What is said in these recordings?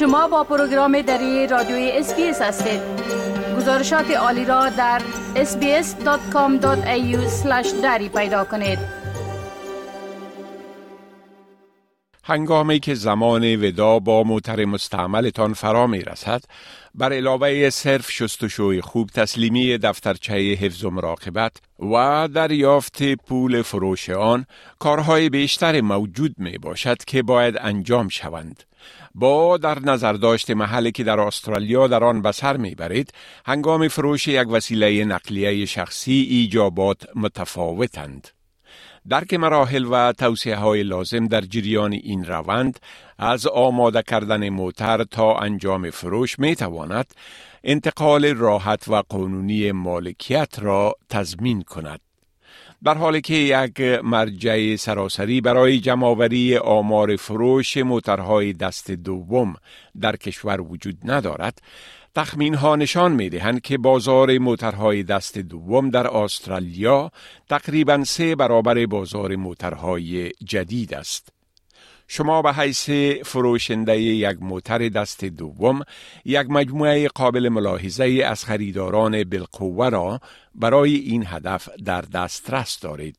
شما با پروگرام دری رادیوی SBS هستید گزارشات عالی را در sbs.com.au دری پیدا کنید هنگامی که زمان وداع با موتر مستعملتان فرا می رسد بر علاوه صرف شستشوی خوب تسلیمی دفترچه حفظ و مراقبت و دریافت پول فروش آن کارهای بیشتر موجود می باشد که باید انجام شوند. با در نظر داشت محلی که در استرالیا در آن به سر می‌برید هنگام فروش یک وسیله نقلیه شخصی ایجابات متفاوتند. درک مراحل و توصیه های لازم در جریان این روند از آماده کردن موتر تا انجام فروش می تواند انتقال راحت و قانونی مالکیت را تضمین کند. در حالی که یک مرجع سراسری برای جمعآوری آمار فروش موترهای دست دوم در کشور وجود ندارد تخمین ها نشان می دهند که بازار موترهای دست دوم در استرالیا تقریبا سه برابر بازار موترهای جدید است. شما به حیث فروشنده یک موتر دست دوم یک مجموعه قابل ملاحظه از خریداران بالقوه را برای این هدف در دسترس دارید.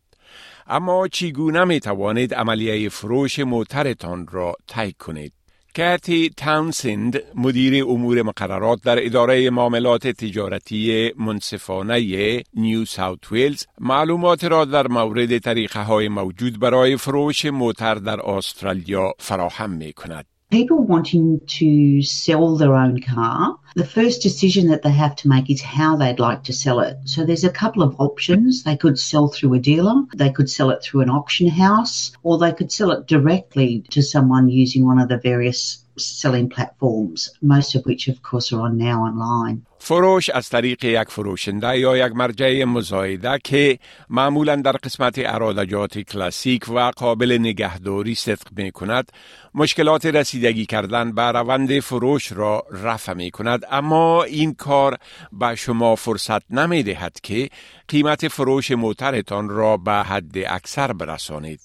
اما چگونه می توانید عملیه فروش موترتان را طی کنید؟ کاتی تاونسند مدیر امور مقررات در اداره معاملات تجارتی منصفانه نیو ساوت ویلز معلومات را در مورد طریقه های موجود برای فروش موتر در استرالیا فراهم می کند. People wanting to sell their own car, the first decision that they have to make is how they'd like to sell it. So there's a couple of options. They could sell through a dealer, they could sell it through an auction house, or they could sell it directly to someone using one of the various selling platforms, most of which, of course, are on now online. فروش از طریق یک فروشنده یا یک مرجع مزایده که معمولا در قسمت ارادجات کلاسیک و قابل نگهداری صدق می کند مشکلات رسیدگی کردن به روند فروش را رفع می کند اما این کار به شما فرصت نمی دهد که قیمت فروش موترتان را به حد اکثر برسانید.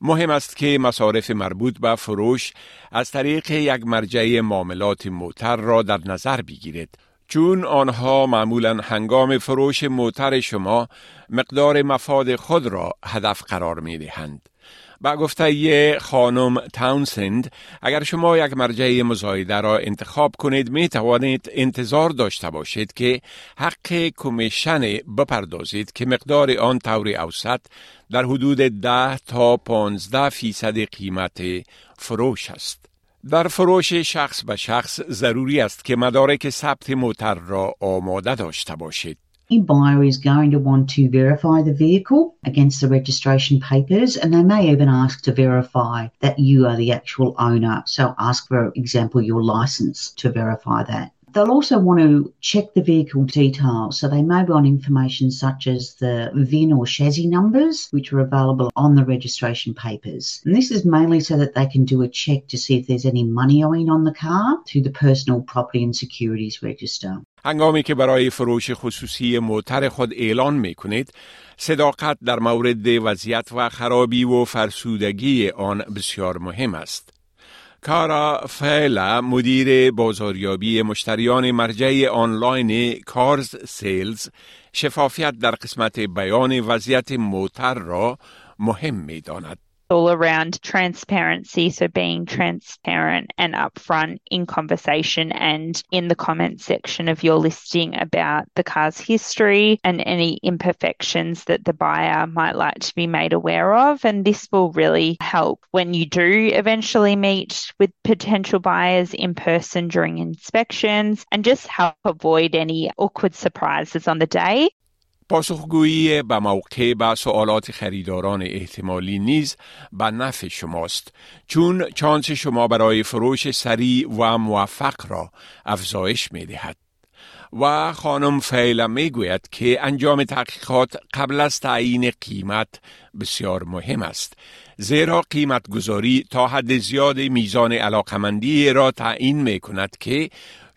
مهم است که مصارف مربوط به فروش از طریق یک مرجع معاملات موتر را در نظر بگیرید. چون آنها معمولا هنگام فروش موتر شما مقدار مفاد خود را هدف قرار می دهند. با گفته خانم تاونسند اگر شما یک مرجع مزایده را انتخاب کنید می توانید انتظار داشته باشید که حق کمیشن بپردازید که مقدار آن طور اوسط در حدود 10 تا 15 فیصد قیمت فروش است. در فروش شخص به شخص ضروری است که مدارک ثبت موتر را آماده داشته باشید. Any buyer is going to want to verify the vehicle against the registration papers and they may even ask to verify that you are the actual owner. So ask for example your license to verify that. They'll also want to check the vehicle details. So they may want information such as the VIN or chassis numbers, which are available on the registration papers. And this is mainly so that they can do a check to see if there's any money owing on the car through the Personal Property and Securities Register. هنگامی که برای فروش خصوصی موتر خود اعلان می کنید، صداقت در مورد وضعیت و خرابی و فرسودگی آن بسیار مهم است. کارا فعلا مدیر بازاریابی مشتریان مرجع آنلاین کارز سیلز شفافیت در قسمت بیان وضعیت موتر را مهم می داند. All around transparency. So being transparent and upfront in conversation and in the comment section of your listing about the car's history and any imperfections that the buyer might like to be made aware of. And this will really help when you do eventually meet with potential buyers in person during inspections and just help avoid any awkward surprises on the day. پاسخگویی به موقع به سوالات خریداران احتمالی نیز به نفع شماست چون چانس شما برای فروش سریع و موفق را افزایش می دهد. و خانم فعلا می گوید که انجام تحقیقات قبل از تعیین قیمت بسیار مهم است زیرا قیمت گذاری تا حد زیاد میزان علاقمندی را تعیین می کند که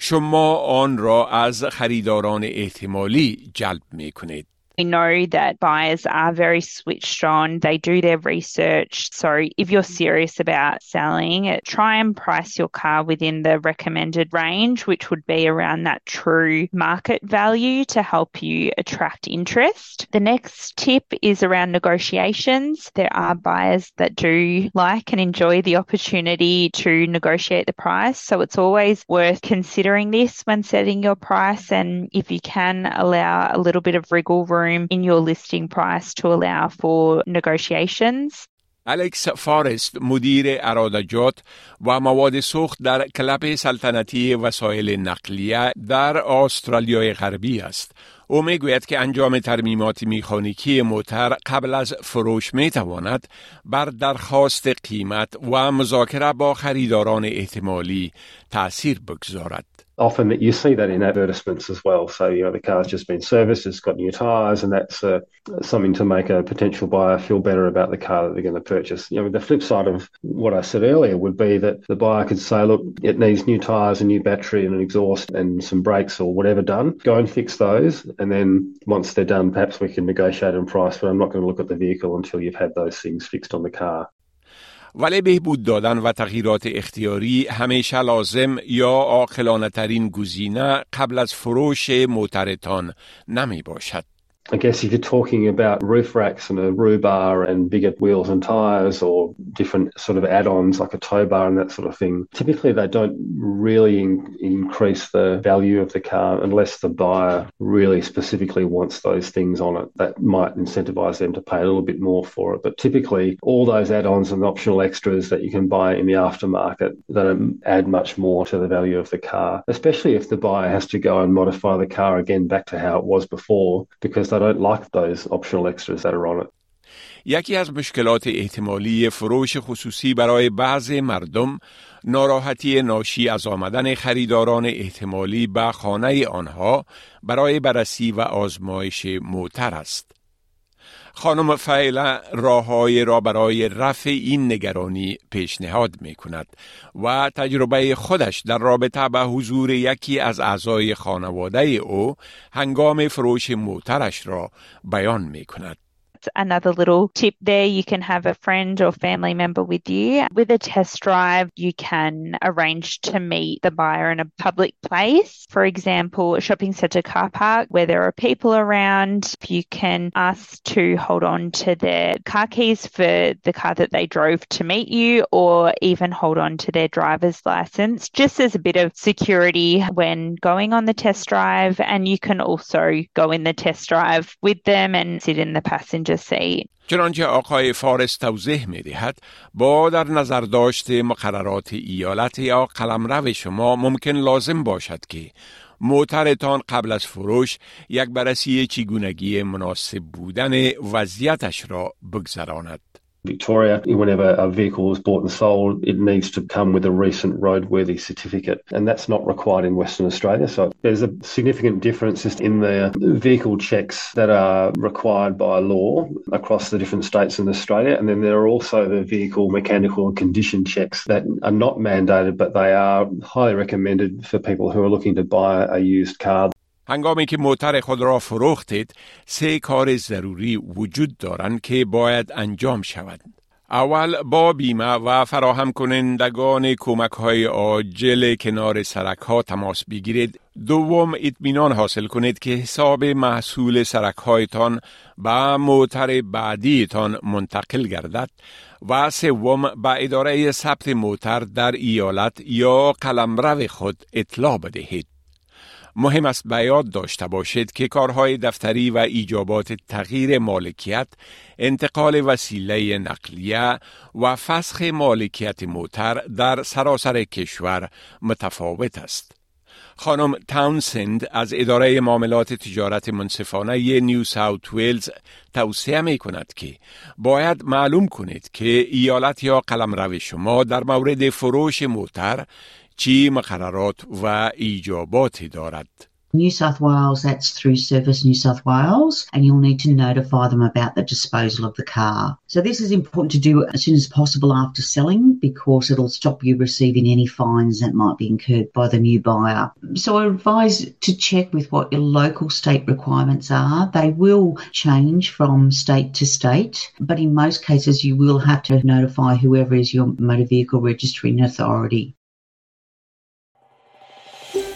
شما آن را از خریداران احتمالی جلب می کنید. We know that buyers are very switched on. They do their research. So if you're serious about selling, try and price your car within the recommended range, which would be around that true market value to help you attract interest. The next tip is around negotiations. There are buyers that do like and enjoy the opportunity to negotiate the price. So it's always worth considering this when setting your price. And if you can allow a little bit of wriggle room room in your listing price to allow for negotiations. الکس فارست مدیر ارادجات و مواد سوخت در کلب سلطنتی وسایل نقلیه در استرالیای غربی است. او میگوید که انجام ترمیمات میخانیکی موتر قبل از فروش می تواند بر درخواست قیمت و مذاکره با خریداران احتمالی تأثیر بگذارد. often that you see that in advertisements as well. So, you know, the car's just been serviced, it's got new tyres, and that's uh, something to make a potential buyer feel better about the car that they're going to purchase. You know, the flip side of what I said earlier would be that the buyer could say, look, it needs new tyres, a new battery, and an exhaust, and some brakes or whatever done. Go and fix those. And then once they're done, perhaps we can negotiate on price, but I'm not going to look at the vehicle until you've had those things fixed on the car. ولی بهبود دادن و تغییرات اختیاری همیشه لازم یا عاقلانه ترین گزینه قبل از فروش موترتان نمی باشد. I guess if you're talking about roof racks and a roo bar and bigger wheels and tyres or different sort of add-ons like a tow bar and that sort of thing, typically they don't really in- increase the value of the car unless the buyer really specifically wants those things on it. That might incentivize them to pay a little bit more for it. But typically all those add-ons and optional extras that you can buy in the aftermarket don't add much more to the value of the car, especially if the buyer has to go and modify the car again back to how it was before because they don't like those optional extras that are on it. یکی از مشکلات احتمالی فروش خصوصی برای بعض مردم ناراحتی ناشی از آمدن خریداران احتمالی به خانه آنها برای بررسی و آزمایش موتر است. خانم فعلا راههای را برای رفع این نگرانی پیشنهاد می کند و تجربه خودش در رابطه به حضور یکی از اعضای خانواده او هنگام فروش موترش را بیان می کند. Another little tip there. You can have a friend or family member with you. With a test drive, you can arrange to meet the buyer in a public place. For example, a shopping centre car park where there are people around. You can ask to hold on to their car keys for the car that they drove to meet you or even hold on to their driver's license just as a bit of security when going on the test drive. And you can also go in the test drive with them and sit in the passenger چنانچه آقای فارس توضیح می دهد با در نظر داشت مقررات ایالت یا قلمرو شما ممکن لازم باشد که موترتان قبل از فروش یک بررسی چگونگی مناسب بودن وضعیتش را بگذراند. Victoria, whenever a vehicle is bought and sold, it needs to come with a recent roadworthy certificate, and that's not required in Western Australia. So there's a significant difference in the vehicle checks that are required by law across the different states in Australia, and then there are also the vehicle mechanical and condition checks that are not mandated, but they are highly recommended for people who are looking to buy a used car. هنگامی که موتر خود را فروختید سه کار ضروری وجود دارند که باید انجام شود. اول با بیمه و فراهم کنندگان کمک های آجل کنار سرک ها تماس بگیرید. دوم اطمینان حاصل کنید که حساب محصول سرک هایتان به موتر بعدیتان منتقل گردد. و سوم به اداره ثبت موتر در ایالت یا قلمرو خود اطلاع بدهید. مهم است به یاد داشته باشید که کارهای دفتری و ایجابات تغییر مالکیت، انتقال وسیله نقلیه و فسخ مالکیت موتر در سراسر کشور متفاوت است. خانم تاونسند از اداره معاملات تجارت منصفانه نیو ساوت ویلز توصیه می کند که باید معلوم کنید که ایالت یا قلمرو شما در مورد فروش موتر چی مقررات و ایجاباتی دارد New South Wales, that's through Service New South Wales, and you'll need to notify them about the disposal of the car. So this is important to do as soon as possible after selling because it'll stop you receiving any fines that might be incurred by the new buyer. So I advise to check with what your local state requirements are. They will change from state to state, but in most cases you will have to notify whoever is your motor vehicle registering authority.